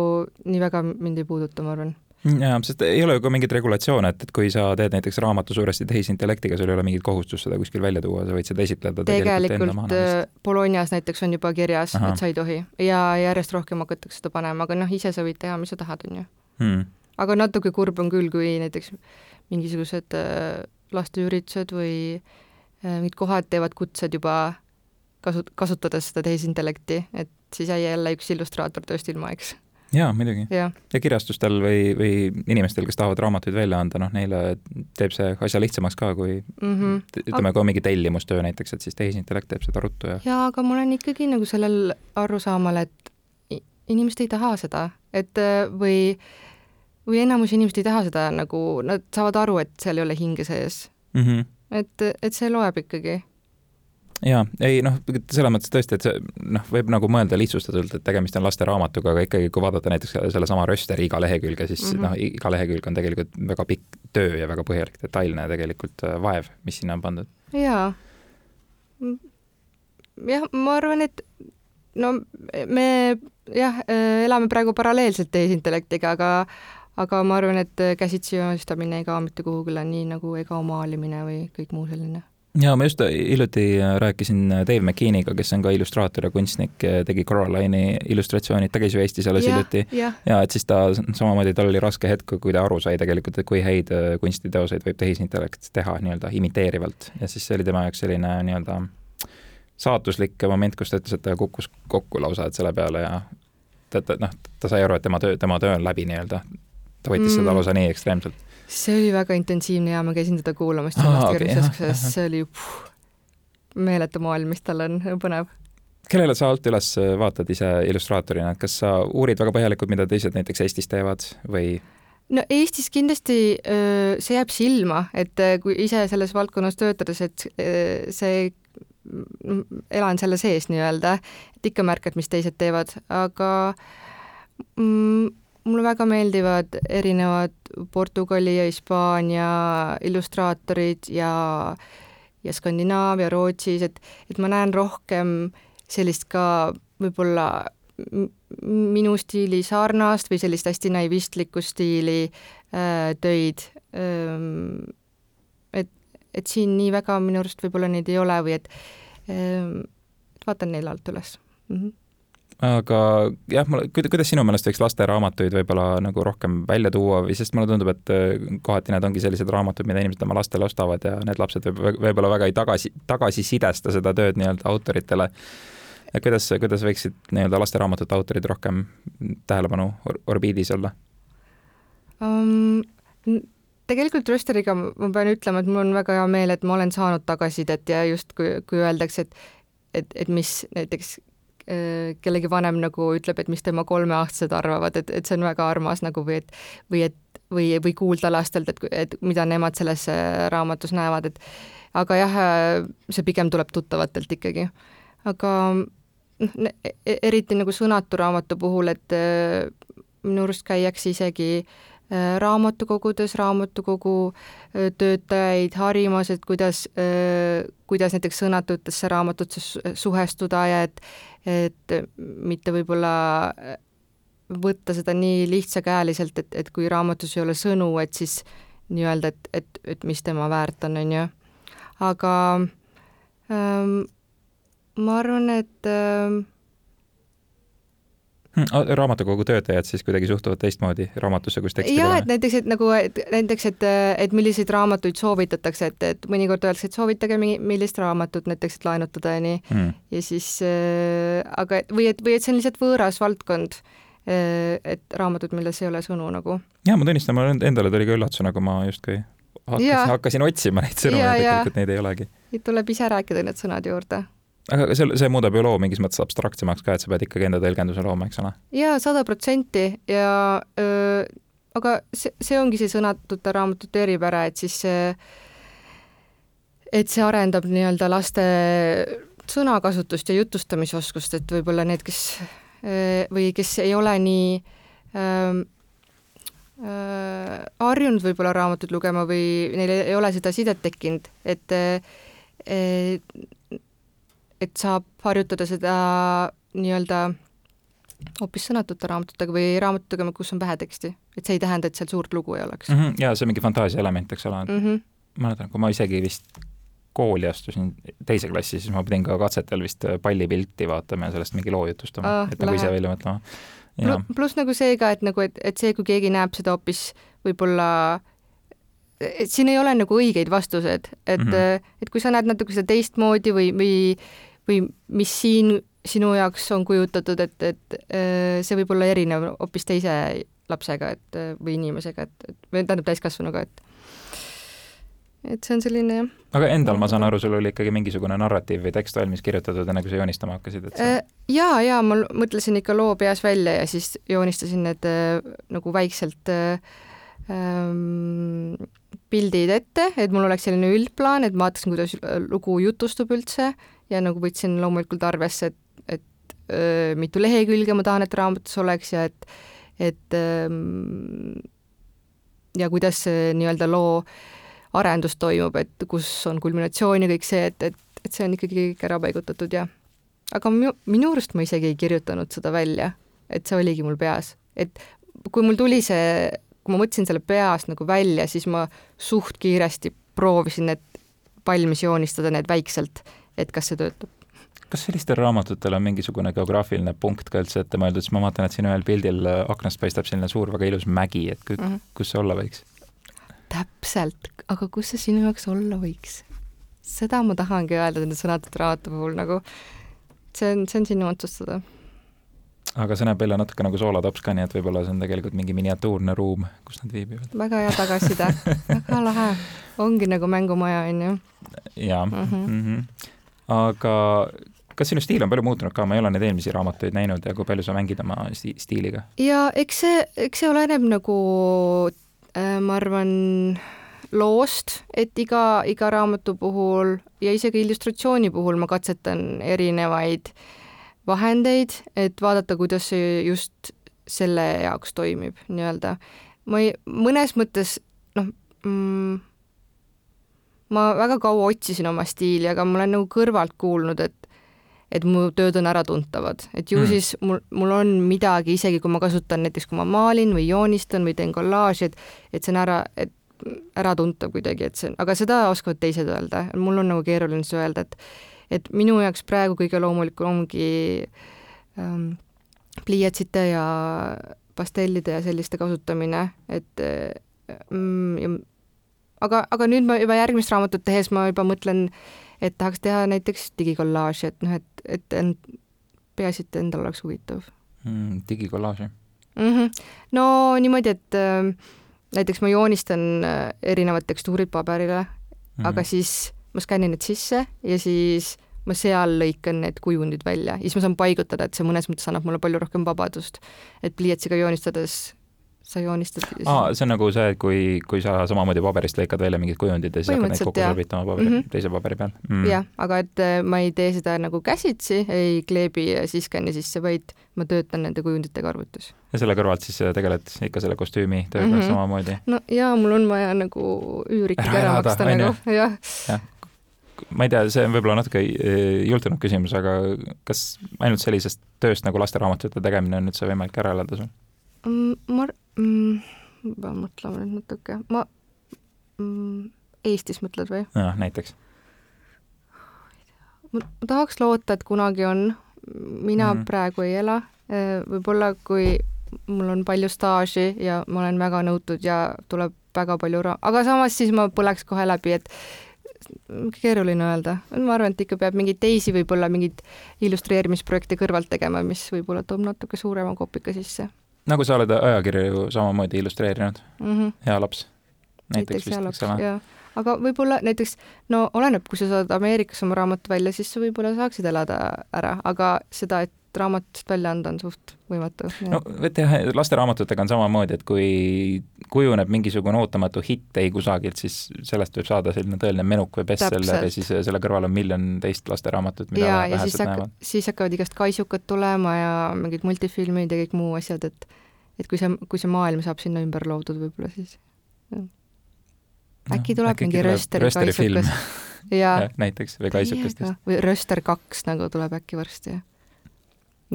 [SPEAKER 2] nii väga mind ei puuduta, ma arvan.
[SPEAKER 1] Jaa, sest ei ole ju ka mingeid regulatsioone, et, et kui sa teed näiteks raamatu suuresti tehisintellektiga, sul ei ole mingit kohustust seda kuskil välja tuua, sa võid seda esitleda
[SPEAKER 2] tegelikult, tegelikult äh, Bolognas näiteks on juba kirjas, et sa ei tohi. Ja järjest rohkem hakatakse seda panema, aga noh, ise sa võid teha, mis sa tahad, on ju. Hmm.. aga natuke kurb on küll, kui näiteks mingisugused äh, lasteüritused või mingid kohad teevad kutsed juba kasu-, kasutades seda tehisintellekti, et siis jäi jälle üks illustraator tööst ilma, eks.
[SPEAKER 1] jaa, muidugi. ja kirjastustel või, või inimestel, kes tahavad raamatuid välja anda, noh, neile teeb see asja lihtsamaks ka, kui mm -hmm. ütleme, kui on mingi tellimustöö näiteks, et siis tehisintellekt teeb seda ruttu ja
[SPEAKER 2] jaa, aga ma olen ikkagi nagu sellel arusaamal, et inimesed ei taha seda, et äh, või või enamus inimesed ei taha seda nagu, nad saavad aru, et seal ei ole hinge sees mm. -hmm et, et see loeb ikkagi
[SPEAKER 1] jaa, ei noh, selles mõttes tõesti, et see noh, võib nagu mõelda lihtsustatult, et tegemist on lasteraamatuga, aga ikkagi, kui vaadata näiteks sellesama Rösteri iga lehekülge, siis mm -hmm. noh, iga lehekülg on tegelikult väga pikk töö ja väga põhjalik, detailne tegelikult äh, vaev, mis sinna on pandud.
[SPEAKER 2] jaa. jah, ma arvan, et no me jah, äh, elame praegu paralleelselt tehisintellektiga, aga aga ma arvan, et äh, käsitsi joonistamine ei kao mitte kuhugile, nii nagu ei kao maalimine või kõik muu selline
[SPEAKER 1] jaa, ma just hiljuti äh, rääkisin äh, Dave McKeaniga, kes on ka illustraator ja kunstnik, tegi Coraline'i illustratsioonid, ta käis ju Eestis alles hiljuti. ja, ja et siis ta samamoodi, tal oli raske hetk, kui ta aru sai tegelikult, et kui häid kunstiteoseid võib tehisintellekt teha nii-öelda imiteerivalt ja siis see oli tema jaoks selline nii-öelda saatuslik moment, kus ta ütles, et ta kukkus kokku lausa, et selle peale ja ta, ta noh, ta sai aru, et tema töö, tema töö on läbi nii-öelda. Ta võttis mm. seda lausa nii ekstreemselt.
[SPEAKER 2] see oli väga intensiivne ja ma käisin teda kuulamas sellest okay, järgmiseks, see oli puh, meeletu maailm, mis tal on põnev
[SPEAKER 1] kellele sa alt üles vaatad ise illustraatorina, et kas sa uurid väga põhjalikult, mida teised näiteks Eestis teevad või?
[SPEAKER 2] no Eestis kindlasti see jääb silma, et kui ise selles valdkonnas töötades, et see elan selle sees nii-öelda, et ikka märkad, mis teised teevad, aga mm, mulle väga meeldivad erinevad Portugali ja Hispaania illustraatorid ja ja Skandinaavia, Rootsis, et, et ma näen rohkem sellist ka võib-olla minu stiili sarnast või sellist hästi naivistlikku stiili äh, töid ähm,. et, et siin nii väga minu arust võib-olla neid ei ole või et ähm, vaatan neile alt üles mm. -hmm
[SPEAKER 1] aga jah, mulle, kuidas sinu meelest võiks lasteraamatuid võib-olla nagu rohkem välja tuua või sest mulle tundub, et äh, kohati need ongi sellised raamatud, mida inimesed oma lastele ostavad ja need lapsed võib, võib-olla väga ei tagasi, tagasisidesta seda tööd nii-öelda autoritele kuidas, kuidas võiksid nii-öelda lasteraamatute autorid rohkem tähelepanu or orbiidis olla
[SPEAKER 2] um,? tegelikult Rösteriga ma pean ütlema, et mul on väga hea meel, et ma olen saanud tagasisidet ja just kui, öeldakse, et et, et mis näiteks kellegi vanem nagu ütleb, et mis tema kolmeaastased arvavad, et, et see on väga armas nagu või et või et või, või kuulda lastelt, et, et mida nemad selles äh, raamatus näevad, et aga jah, äh, see pigem tuleb tuttavatelt ikkagi. aga noh, e-, eriti nagu sõnatu raamatu puhul, et äh, minu arust käiakse isegi äh, raamatukogudes raamatukogu äh, töötajaid harimas, et kuidas, kuidas näiteks sõnatutesse raamatutesse suhestuda ja et, et mitte võib-olla võtta seda nii lihtsakäeliselt, et, et kui raamatus ei ole sõnu, et siis nii-öelda, et, et, et mis tema väärt on, on ju. aga ähm, ma arvan, et äh,
[SPEAKER 1] raamatukogu töötajad siis kuidagi suhtuvad teistmoodi raamatusse, kus teksti
[SPEAKER 2] jah, et näiteks, et nagu, et näiteks, et, et milliseid raamatuid soovitatakse, et, et mõnikord öeldakse, et soovitage mingi, millist raamatut näiteks, et laenutada ja nii. Mm.. ja siis äh, aga, või et, või et see on lihtsalt võõras valdkond äh,, et raamatud, milles ei ole sõnu nagu.
[SPEAKER 1] ja ma tunnistan, ma endale tuli ka üllatusena, kui ma justkui hakkasin, hakkasin otsima neid sõnu ja tegelikult neid ei olegi.
[SPEAKER 2] tuleb ise rääkida need sõnad juurde
[SPEAKER 1] aga see, see muudab ju loo mingis mõttes abstraktsemaks ka, et sa pead ikkagi enda tõlgenduse looma, eks ole?
[SPEAKER 2] jaa, sada protsenti ja öö, aga see, see ongi see sõnatute raamatute eripära, et siis et see arendab nii-öelda laste sõnakasutust ja jutustamisoskust, et võib-olla need, kes või kes ei ole nii äh, harjunud võib-olla raamatuid lugema või neil ei ole seda sidet tekkinud, et et saab harjutada seda nii-öelda hoopis sõnatute raamatutega või raamatutega, kus on vähe teksti, et see ei tähenda, et seal suurt lugu ei oleks
[SPEAKER 1] mm. -hmm. ja see on mingi fantaasia element, eks ole mm. -hmm. mäletan, kui ma isegi vist kooli astusin teise klassi, siis ma pidin ka katsetel vist pallipilti vaatama ja sellest mingi loo jutustama oh,, et nagu ise välja mõtlema.
[SPEAKER 2] pluss nagu see ka, et nagu, et, et see, kui keegi näeb seda hoopis võib-olla et siin ei ole nagu õigeid vastused, et mm, -hmm. et kui sa näed natuke seda teistmoodi või, või või mis siin sinu jaoks on kujutatud, et, et äh, see võib olla erinev hoopis teise lapsega, et või inimesega, et, et või tähendab täiskasvanuga, et et see on selline jah.
[SPEAKER 1] aga endal, ma saan aru, sul oli ikkagi mingisugune narratiiv või tekst valmis kirjutatud, enne kui sa joonistama hakkasid, et see...
[SPEAKER 2] Äh, jaa, jaa, ma mõtlesin ikka loo peas välja ja siis joonistasin need äh, nagu väikselt äh, ähm, pildid ette, et mul oleks selline üldplaan, et ma vaatasin, kuidas lugu jutustub üldse ja nagu võtsin loomulikult arvesse, et, et öö, mitu lehekülge ma tahan, et raamatus oleks ja et, et öö, ja kuidas see nii-öelda loo arendus toimub, et kus on kulminatsioon ja kõik see, et, et, et see on ikkagi kõik ära paigutatud ja aga minu, minu arust ma isegi ei kirjutanud seda välja, et see oligi mul peas, et kui mul tuli see, kui ma mõtlesin selle peas nagu välja, siis ma suht kiiresti proovisin need valmis joonistada, need väikselt et kas see töötab.
[SPEAKER 1] kas sellistel raamatutel on mingisugune geograafiline punkt ka üldse ette mõeldud, sest ma vaatan, et siin ühel pildil aknast paistab selline suur, väga ilus mägi, et mm -hmm. kus see olla võiks?
[SPEAKER 2] täpselt, aga kus see sinu jaoks olla võiks? seda ma tahangi öelda nende sõnadeta raamatu puhul nagu, see on, see on sinu otsustada.
[SPEAKER 1] Aga see näeb välja natuke nagu soolatops ka, nii et võib-olla see on tegelikult mingi miniatuurne ruum, kus nad viibivad.
[SPEAKER 2] väga hea tagasiside väga lahe. ongi nagu mängumaja, on ju.
[SPEAKER 1] jaa mm. -hmm. Mm -hmm. aga kas sinu stiil on palju muutunud ka, ma ei ole neid eelmisi raamatuid näinud ja kui palju sa mängid oma sti stiiliga?
[SPEAKER 2] ja eks see, eks see oleneb nagu äh, ma arvan, loost, et iga, iga raamatu puhul ja isegi illustratsiooni puhul ma katsetan erinevaid vahendeid, et vaadata, kuidas see just selle jaoks toimib nii-öelda. ma ei, mõnes mõttes noh mm,, ma väga kaua otsisin oma stiili, aga ma olen nagu kõrvalt kuulnud, et et mu tööd on äratuntavad, et ju mm. siis mul, mul on midagi, isegi kui ma kasutan näiteks, kui ma maalin või joonistan või teen kollaaži, et et see on ära, et äratuntav kuidagi, et see, aga seda oskavad teised öelda, mul on nagu keeruline seda öelda, et et minu jaoks praegu kõige loomulikum ongi ähm, pliiatsite ja pastellide ja selliste kasutamine, et mm, ja, aga, aga nüüd ma juba järgmist raamatut tehes ma juba mõtlen, et tahaks teha näiteks digikollaaži, et noh, et, et end, peaasi, et endal oleks huvitav
[SPEAKER 1] mm,. digikollaaži
[SPEAKER 2] mm? -hmm. no niimoodi, et äh, näiteks ma joonistan äh, erinevad tekstuurid paberile mm, -hmm. aga siis ma skännin need sisse ja siis ma seal lõikan need kujundid välja ja siis ma saan paigutada, et see mõnes mõttes annab mulle palju rohkem vabadust. et pliiatsiga joonistades sa joonistad
[SPEAKER 1] aa, see on nagu see, et kui, kui sa samamoodi paberist lõikad välja mingid kujundid ja siis hakkad neid kokku sobitama paberi mm, -hmm. teise paberi peal
[SPEAKER 2] mm.. jah, aga et äh, ma ei tee seda nagu käsitsi, ei kleebi siis skänni sisse, vaid ma töötan nende kujunditega arvutis.
[SPEAKER 1] ja selle kõrvalt siis äh, tegeled ikka selle kostüümi tööga mm -hmm. samamoodi?
[SPEAKER 2] no jaa, mul on vaja nagu üür ikkagi ära maksta nagu, jah ja.
[SPEAKER 1] Ma ei tea, see on võib-olla natuke äh, jultunud küsimus, aga kas ainult sellisest tööst nagu lasteraamatute tegemine on üldse võimalik ära elada sul?
[SPEAKER 2] Mm, ma mm,? ma pean mõtlema nüüd natuke, ma mm,, Eestis mõtled või?
[SPEAKER 1] jah, näiteks.
[SPEAKER 2] ma tahaks loota, et kunagi on, mina mm praegu ei ela, äh, võib-olla kui mul on palju staaži ja ma olen väga nõutud ja tuleb väga palju ra-, aga samas siis ma põleks kohe läbi, et keeruline öelda, ma arvan, et ikka peab mingeid teisi võib-olla mingeid illustreerimisprojekte kõrvalt tegema, mis võib-olla toob natuke suurema kopika sisse
[SPEAKER 1] nagu sa oled ajakirju ju samamoodi illustreerinud mm, -hmm. Hea laps.
[SPEAKER 2] näiteks vist, eks ole? aga võib-olla näiteks, no oleneb, kui sa saad Ameerikas oma raamatu välja, siis sa võib-olla saaksid elada ära, aga seda, et raamatust välja anda on suht võimatu.
[SPEAKER 1] no vot jah, lasteraamatutega on samamoodi, et kui kujuneb mingisugune ootamatu hitt ei kusagilt, siis sellest võib saada selline tõeline menuk või bestseller ja siis selle kõrval on miljon teist lasteraamatut, mida ja, vähesed
[SPEAKER 2] siis näevad. siis hakkavad igast kaisukad tulema ja mingid multifilmid ja kõik muu asjad, et et kui see, kui see maailm saab sinna ümber loodud võib-olla, siis jah. äkki tuleb no, mingi rösteri kaisukas.
[SPEAKER 1] ja näiteks või kaisukestest.
[SPEAKER 2] või Röster kaks nagu tuleb äkki varsti,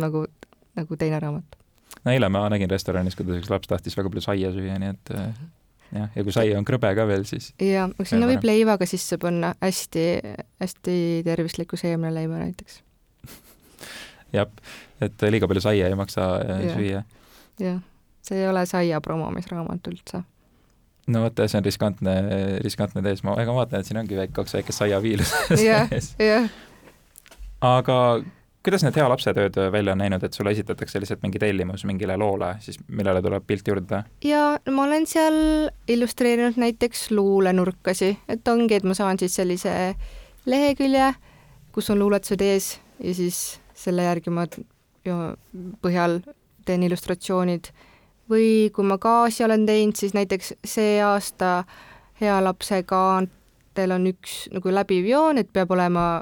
[SPEAKER 2] nagu, nagu teine raamat.
[SPEAKER 1] no eile ma nägin restoranis, kuidas üks laps tahtis väga palju saia süüa, nii et äh, jah, ja kui saia on krõbe ka veel, siis
[SPEAKER 2] jaa, sinna võib leivaga sisse panna hästi, hästi tervislikku seemneleiba näiteks
[SPEAKER 1] jah, et liiga palju saia ei maksa äh, ja. süüa
[SPEAKER 2] jah, see ei ole saia promomisraamat üldse.
[SPEAKER 1] no vot, see on riskantne, riskantne tees, ma, ega ma vaatan, et siin ongi väike, kaks väikest saiaviilu
[SPEAKER 2] sees. jah.
[SPEAKER 1] aga kuidas need hea lapse tööd välja on näinud, et sulle esitatakse lihtsalt mingi tellimus mingile loole, siis millele tuleb pilt juurde teha?
[SPEAKER 2] ja ma olen seal illustreerinud näiteks luulenurkasi, et ongi, et ma saan siis sellise lehekülje, kus on luuletused ees ja siis selle järgi ma põhjal teen illustratsioonid või kui ma gaasi olen teinud, siis näiteks see aasta Hea lapse kaantel on üks nagu läbiv joon, et peab olema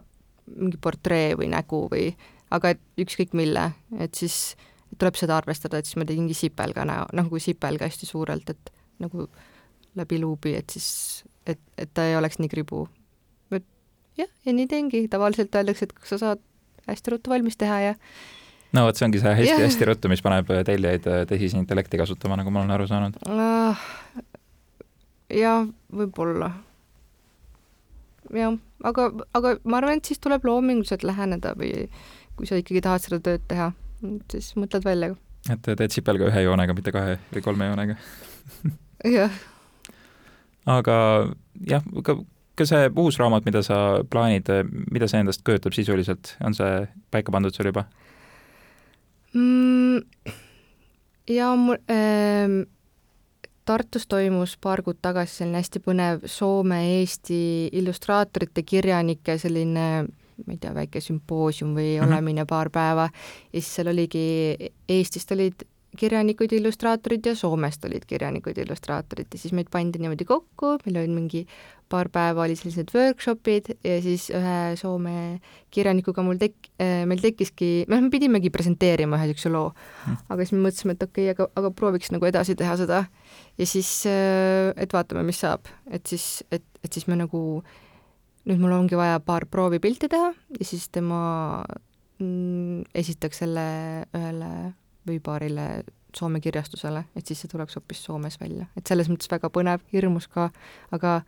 [SPEAKER 2] mingi portree või nägu või, aga et ükskõik mille, et siis tuleb seda arvestada, et siis ma tegingi sipelga näo, nagu sipelga hästi suurelt, et nagu läbi luubi, et siis, et, et ta ei oleks nii kribu. et jah, ja nii teengi, tavaliselt öeldakse, et kas sa saad hästi ruttu valmis teha ja
[SPEAKER 1] no vot, see ongi see hästi-hästi ruttu, mis paneb tellijaid äh, tehisintellekti kasutama, nagu ma olen aru saanud uh,.
[SPEAKER 2] jah, võib-olla. Jah, aga, aga ma arvan, et siis tuleb loominguliselt läheneda või kui sa ikkagi tahad seda tööd teha, siis mõtled välja.
[SPEAKER 1] et teed sipelga ühe joonega, mitte kahe või kolme joonega
[SPEAKER 2] jah.
[SPEAKER 1] aga jah, ka kas see uus raamat, mida sa plaanid, mida see endast kujutab sisuliselt, on see paika pandud sul juba
[SPEAKER 2] mm,? jaa, mul ähm, Tartus toimus paar kuud tagasi selline hästi põnev Soome-Eesti illustraatorite, kirjanike selline ma ei tea, väike sümpoosium või mm -hmm. olemine paar päeva ja siis seal oligi, Eestist olid kirjanikud, illustraatorid ja Soomest olid kirjanikud, illustraatorid ja siis meid pandi niimoodi kokku, meil oli mingi paar päeva oli sellised workshopid ja siis ühe Soome kirjanikuga mul tek-, äh, meil tekkiski, noh, me pidimegi presenteerima ühe niisuguse loo. Mm., aga siis me mõtlesime, et okei okay,, aga, aga prooviks nagu edasi teha seda. Ja siis, äh, et vaatame, mis saab, et siis, et, et siis me nagu, nüüd mul ongi vaja paar proovipilti teha ja siis tema mm, esitaks selle ühele või paarile Soome kirjastusele, et siis see tuleks hoopis Soomes välja, et selles mõttes väga põnev, hirmus ka, aga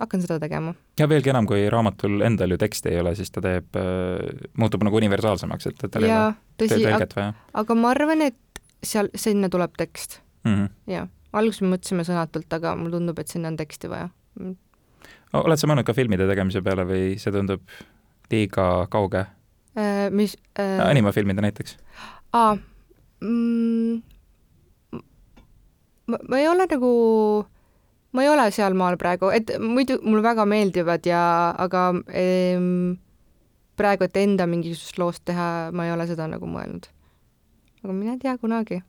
[SPEAKER 2] hakkan seda tegema.
[SPEAKER 1] ja veelgi enam, kui raamatul endal ju teksti ei ole, siis ta teeb äh,, muutub nagu universaalsemaks, et, et tal ei ole tõlget vaja.
[SPEAKER 2] aga ma arvan, et seal, sinna tuleb tekst
[SPEAKER 1] mm -hmm..
[SPEAKER 2] jah, alguses me mõtlesime sõnatult, aga mulle tundub, et sinna on teksti vaja mm..
[SPEAKER 1] oled sa mõelnud ka filmide tegemise peale või see tundub liiga kauge
[SPEAKER 2] äh,? mis äh...?
[SPEAKER 1] animafilmide näiteks
[SPEAKER 2] aa mm,, ma, ma ei ole nagu, ma ei ole sealmaal praegu, et muidu mulle väga meeldivad ja, aga ehm, praegu, et enda mingisugust loost teha, ma ei ole seda nagu mõelnud. aga mine tea kunagi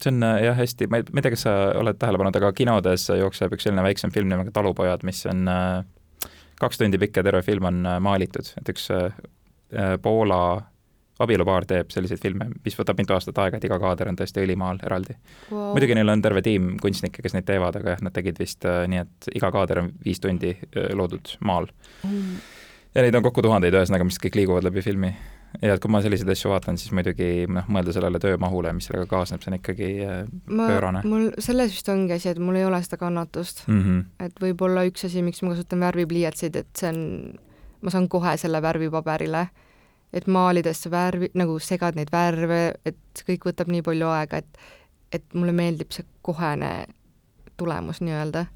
[SPEAKER 1] see on äh, jah, hästi, ma ei, ma ei tea, kas sa oled tähele pannud, aga kinodes jookseb üks selline väiksem film nimega Talupojad, mis on äh, kaks tundi pikk ja terve film on äh, maalitud, et üks Poola abielupaar teeb selliseid filme, mis võtab mitu aastat aega, et iga kaader on tõesti õlimaal eraldi wow.. muidugi neil on terve tiim kunstnikke, kes neid teevad, aga jah, nad tegid vist äh, nii, et iga kaader on viis tundi äh, loodud maal mm.. ja neid on kokku tuhandeid, ühesõnaga, mis kõik liiguvad läbi filmi. ja et kui ma selliseid asju vaatan, siis muidugi noh, mõelda sellele töömahule, mis sellega kaasneb, see on ikkagi äh, ma, pöörane.
[SPEAKER 2] mul selles vist ongi asi, et mul ei ole seda kannatust
[SPEAKER 1] mm. -hmm.
[SPEAKER 2] et võib-olla üks asi, miks ma kasutan värvipliiatsid, et see on, ma saan kohe selle värvi paberile et maalides sa värvi, nagu segad neid värve, et see kõik võtab nii palju aega, et et mulle meeldib see kohene tulemus nii-öelda.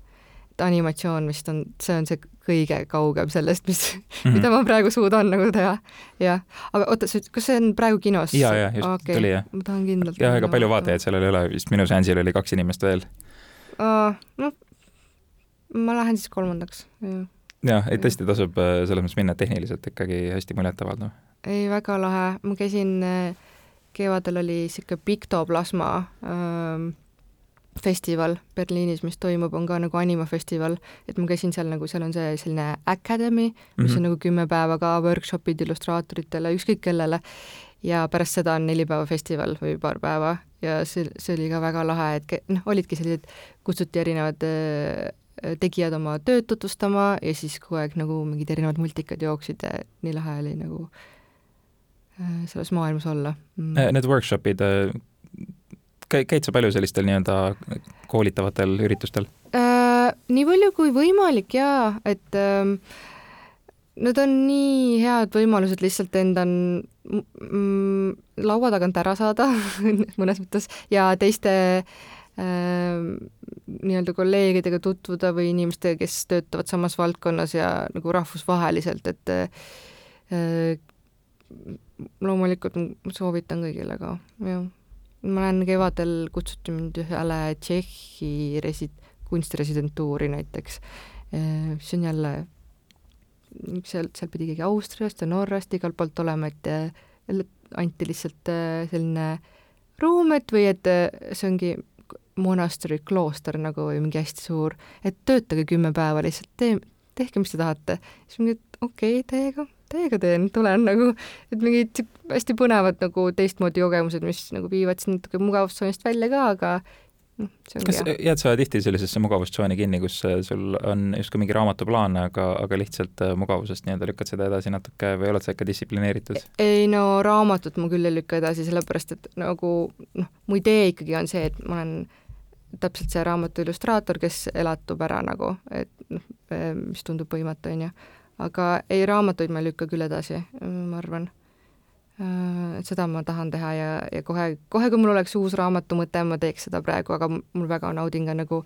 [SPEAKER 2] et animatsioon vist on, see on see kõige kaugem sellest, mis mm, -hmm. mida ma praegu suudan nagu teha. jah, aga oota, kas see on praegu kinos?
[SPEAKER 1] ja, ja just okay. tuli jah.
[SPEAKER 2] ma tahan kindlalt
[SPEAKER 1] jah, ega palju vaatajaid sellel ei ole, vist minu seansil oli kaks inimest veel.
[SPEAKER 2] no ma lähen siis kolmandaks, jah
[SPEAKER 1] jah, ei tõesti tasub äh, selles mõttes minna tehniliselt ikkagi hästi muljetavaldav
[SPEAKER 2] ei, väga lahe, ma käisin, äh, kevadel oli niisugune piktoplasma ähm, festival Berliinis, mis toimub, on ka nagu animafestival, et ma käisin seal nagu, seal on see selline academy, mis mm -hmm. on nagu kümme päeva ka workshopid illustraatoritele, ükskõik kellele, ja pärast seda on neli päeva festival või paar päeva. Ja see, see oli ka väga lahe, et noh, olidki sellised, kutsuti erinevad äh, tegijad oma tööd tutvustama ja siis kogu aeg nagu mingid erinevad multikad jooksid ja nii lahe oli nagu äh, Äh, selles maailmas olla
[SPEAKER 1] mm.. Äh, need workshopid, äh, käid, sa palju sellistel nii-öelda koolitavatel üritustel
[SPEAKER 2] äh,? nii palju kui võimalik jaa, et äh, need on nii head võimalused lihtsalt enda mm, laua tagant ära saada mõnes mõttes ja teiste äh, nii-öelda kolleegidega tutvuda või inimestega, kes töötavad samas valdkonnas ja nagu rahvusvaheliselt, et äh, loomulikult soovitan kõigile ka, jah. ma olen kevadel, kutsuti mind ühele Tšehhi resi-, kunstiresidentuuri näiteks, see on jälle, seal, seal pidi keegi Austriast ja Norrast igalt poolt olema, et anti lihtsalt äh, selline ruum, et või et äh, see ongi monasteri klooster nagu või mingi hästi suur, et töötage kümme päeva lihtsalt, tee, tehke, mis te tahate. siis mingi, et okei okay,, teiega täiega teen, tulen nagu, et mingid hästi põnevad nagu teistmoodi kogemused, mis nagu viivad sind natuke mugavustsoonist välja ka, aga noh, see ongi
[SPEAKER 1] kas hea. jääd sa tihti sellisesse mugavustsooni kinni, kus äh, sul on justkui mingi raamatuplaan, aga, aga lihtsalt äh, mugavusest nii-öelda lükkad seda edasi natuke või oled sa ikka distsiplineeritud?
[SPEAKER 2] ei no raamatut ma küll ei lükka edasi, sellepärast et nagu noh, mu idee ikkagi on see, et ma olen täpselt see raamatu illustraator, kes elatub ära nagu, et noh, mis tundub võimatu, on ju aga ei, raamatuid ma ei lükka küll edasi, ma arvan. Äh, et seda ma tahan teha ja, ja kohe, kohe, kui mul oleks uus raamatu mõte, ma teeks seda praegu, aga mul väga naudin ka nagu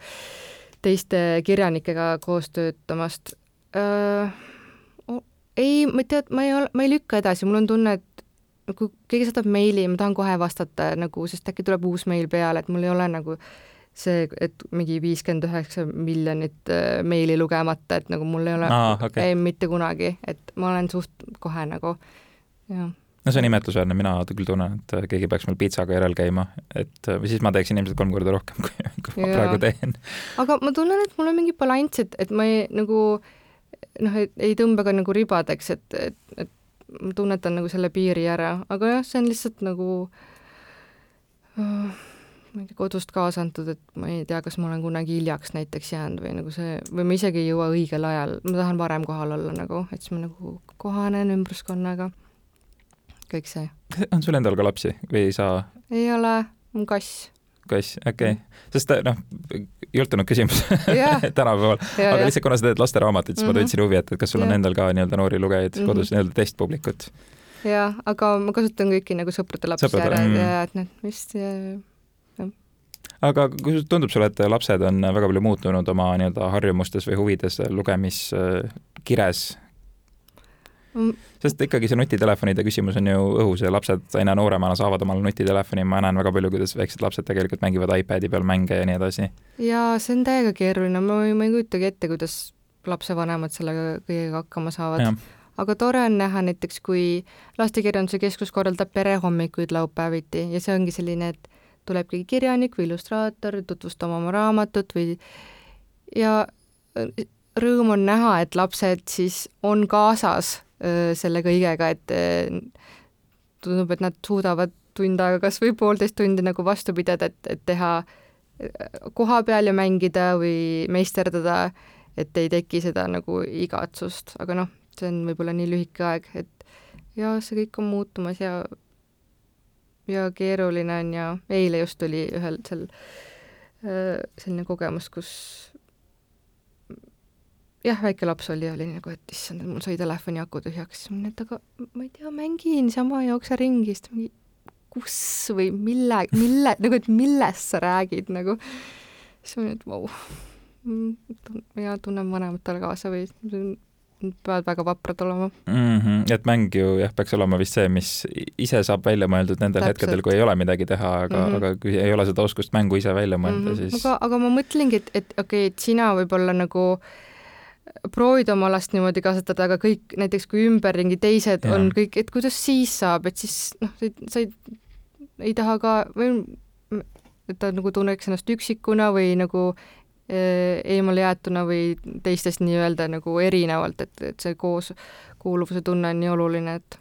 [SPEAKER 2] teiste kirjanikega koos töötamast äh,. ei, ma tead, ma ei ole, ma ei lükka edasi, mul on tunne, et kui keegi saadab meili ma tahan kohe vastata nagu, sest äkki tuleb uus meil peale, et mul ei ole nagu see, et mingi viiskümmend üheksa miljonit äh, meili lugemata, et nagu mul ei ole
[SPEAKER 1] Aa, okei.
[SPEAKER 2] ei mitte kunagi, et ma olen suht kohe nagu jah.
[SPEAKER 1] no see on imetlusväärne, mina küll tunnen, et keegi peaks mul pitsaga järel käima, et või siis ma teeksin ilmselt kolm korda rohkem, kui, kui ma
[SPEAKER 2] Jaa.
[SPEAKER 1] praegu teen.
[SPEAKER 2] aga ma tunnen, et mul on mingi balanss, et, et ma ei nagu noh, ei tõmba ka nagu ribadeks, et, et, et ma tunnetan nagu selle piiri ära, aga jah, see on lihtsalt nagu äh, ei tea, kodust kaasa antud, et ma ei tea, kas ma olen kunagi hiljaks näiteks jäänud või nagu see, või ma isegi ei jõua õigel ajal, ma tahan varem kohal olla nagu, et siis ma nagu kohanen ümbruskonnaga, kõik see.
[SPEAKER 1] on sul endal ka lapsi või ei saa
[SPEAKER 2] ei ole, mul kass.
[SPEAKER 1] kass, okei okay., sest noh, jultunud küsimus
[SPEAKER 2] jah,
[SPEAKER 1] tänapäeval,
[SPEAKER 2] ja,
[SPEAKER 1] aga
[SPEAKER 2] ja,
[SPEAKER 1] lihtsalt kuna sa teed lasteraamatuid, siis mm -hmm. ma
[SPEAKER 2] Mhm.
[SPEAKER 1] tundsin huvi, et, et kas sul on
[SPEAKER 2] Jah.
[SPEAKER 1] endal ka nii-öelda noori lugejaid mm. -hmm. kodus nii-öelda testpublikut.
[SPEAKER 2] ja, aga ma kasutan kõiki nagu sõprade lapsi ära
[SPEAKER 1] mm.
[SPEAKER 2] ja et need vist ja,
[SPEAKER 1] aga kui tundub sulle, et lapsed on väga palju muutunud oma nii-öelda harjumustes või huvides lugemiskires,
[SPEAKER 2] Mm.
[SPEAKER 1] sest ikkagi see nutitelefonide küsimus on ju õhus ja lapsed aina nooremana saavad omale nutitelefoni, ma näen väga palju, kuidas väiksed lapsed tegelikult mängivad iPadi peal mänge ja nii edasi.
[SPEAKER 2] ja see on täiega keeruline, ma ei, ma ei kujutagi ette, kuidas lapsevanemad sellega kõigega hakkama saavad. aga tore on näha näiteks, kui Lastekirjanduse Keskus korraldab perehommikuid laupäeviti ja see ongi selline, et tuleb keegi kirjanik või illustraator tutvustama oma raamatut või ja rõõm on näha, et lapsed siis on kaasas öö, selle kõigega, et öö, tundub, et nad suudavad tund aega, kas või poolteist tundi nagu vastu pidada, et, et teha koha peal ja mängida või meisterdada, et ei teki seda nagu igatsust, aga noh, see on võib-olla nii lühike aeg, et ja see kõik on muutumas ja ja keeruline on ja eile just oli ühel seal äh, selline kogemus, kus jah, väike laps oli oli nagu, et issand, mul sai telefoni aku tühjaks, et aga ma ei tea, mängin niisama, jookse ringi, siis mingi kus või mille, mille, nagu et millest sa räägid nagu. siis ma olin, et vau wow. ja tunnen vanematele kaasa või peavad väga vaprad olema
[SPEAKER 1] mm. -hmm. et mäng ju jah, peaks olema vist see, mis ise saab välja mõeldud nendel
[SPEAKER 2] Täpselt.
[SPEAKER 1] hetkedel, kui ei ole midagi teha, aga mm. -hmm. aga kui ei ole seda oskust mängu ise välja mõelda mm. -hmm. siis
[SPEAKER 2] aga, aga ma mõtlengi, et, et okei okay,, et sina võib-olla nagu proovid oma last niimoodi kasvatada, aga kõik näiteks kui ümberringi teised
[SPEAKER 1] Jaa.
[SPEAKER 2] on kõik, et kuidas siis saab, et siis noh, sa ei, ei taha ka või et ta nagu tunneks ennast üksikuna või nagu eh, eemale jäetuna või teistest nii-öelda nagu erinevalt, et, et see koos, kuuluvuse tunne on nii oluline, et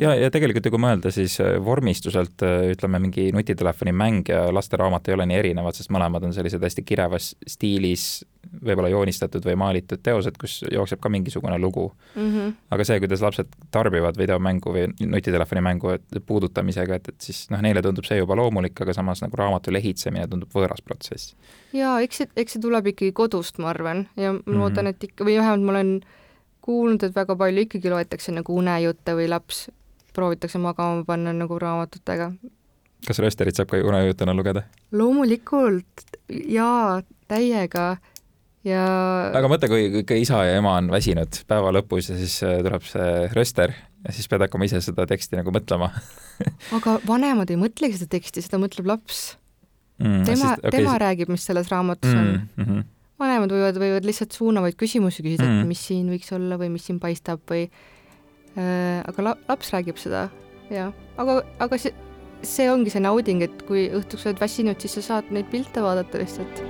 [SPEAKER 1] ja, ja tegelikult ju kui mõelda, siis äh, vormistuselt äh, ütleme, mingi nutitelefoni mäng ja lasteraamat ei ole nii erinevad, sest mõlemad on sellised hästi kirevas stiilis võib-olla joonistatud või maalitud teosed, kus jookseb ka mingisugune lugu.
[SPEAKER 2] mm -hmm.
[SPEAKER 1] aga see, kuidas lapsed tarbivad videomängu või nutitelefoni mängu puudutamisega, et, et siis noh, neile tundub see juba loomulik, aga samas nagu raamatu lehitsemine tundub võõras protsess.
[SPEAKER 2] jaa, eks see, eks see tuleb ikkagi kodust, ma arvan, ja ma
[SPEAKER 1] Mhm.
[SPEAKER 2] loodan, et ikka või vähemalt ma olen kuulnud, et väga palju ikkagi loetakse nagu unejutte või laps proovitakse magama panna nagu raamatutega.
[SPEAKER 1] kas Rösterit saab ka unejutuna lugeda?
[SPEAKER 2] loomulikult jaa, täiega ja
[SPEAKER 1] aga mõtle, kui, kui isa ja ema on väsinud päeva lõpus ja siis äh, tuleb see Röster ja siis pead hakkama ise seda teksti nagu mõtlema
[SPEAKER 2] aga vanemad ei mõtlegi seda teksti, seda mõtleb laps.
[SPEAKER 1] mm,.
[SPEAKER 2] tema, tema räägib, mis selles raamatus on
[SPEAKER 1] mm,. Mm -hmm.
[SPEAKER 2] Vanemad võivad, võivad lihtsalt suunavaid küsimusi küsida mm.,
[SPEAKER 1] Mm.
[SPEAKER 2] et mis siin võiks olla või mis siin paistab või äh, aga la, laps räägib seda ja aga, aga see, see ongi see nauding, et kui õhtuks oled väsinud, siis sa saad neid pilte vaadata lihtsalt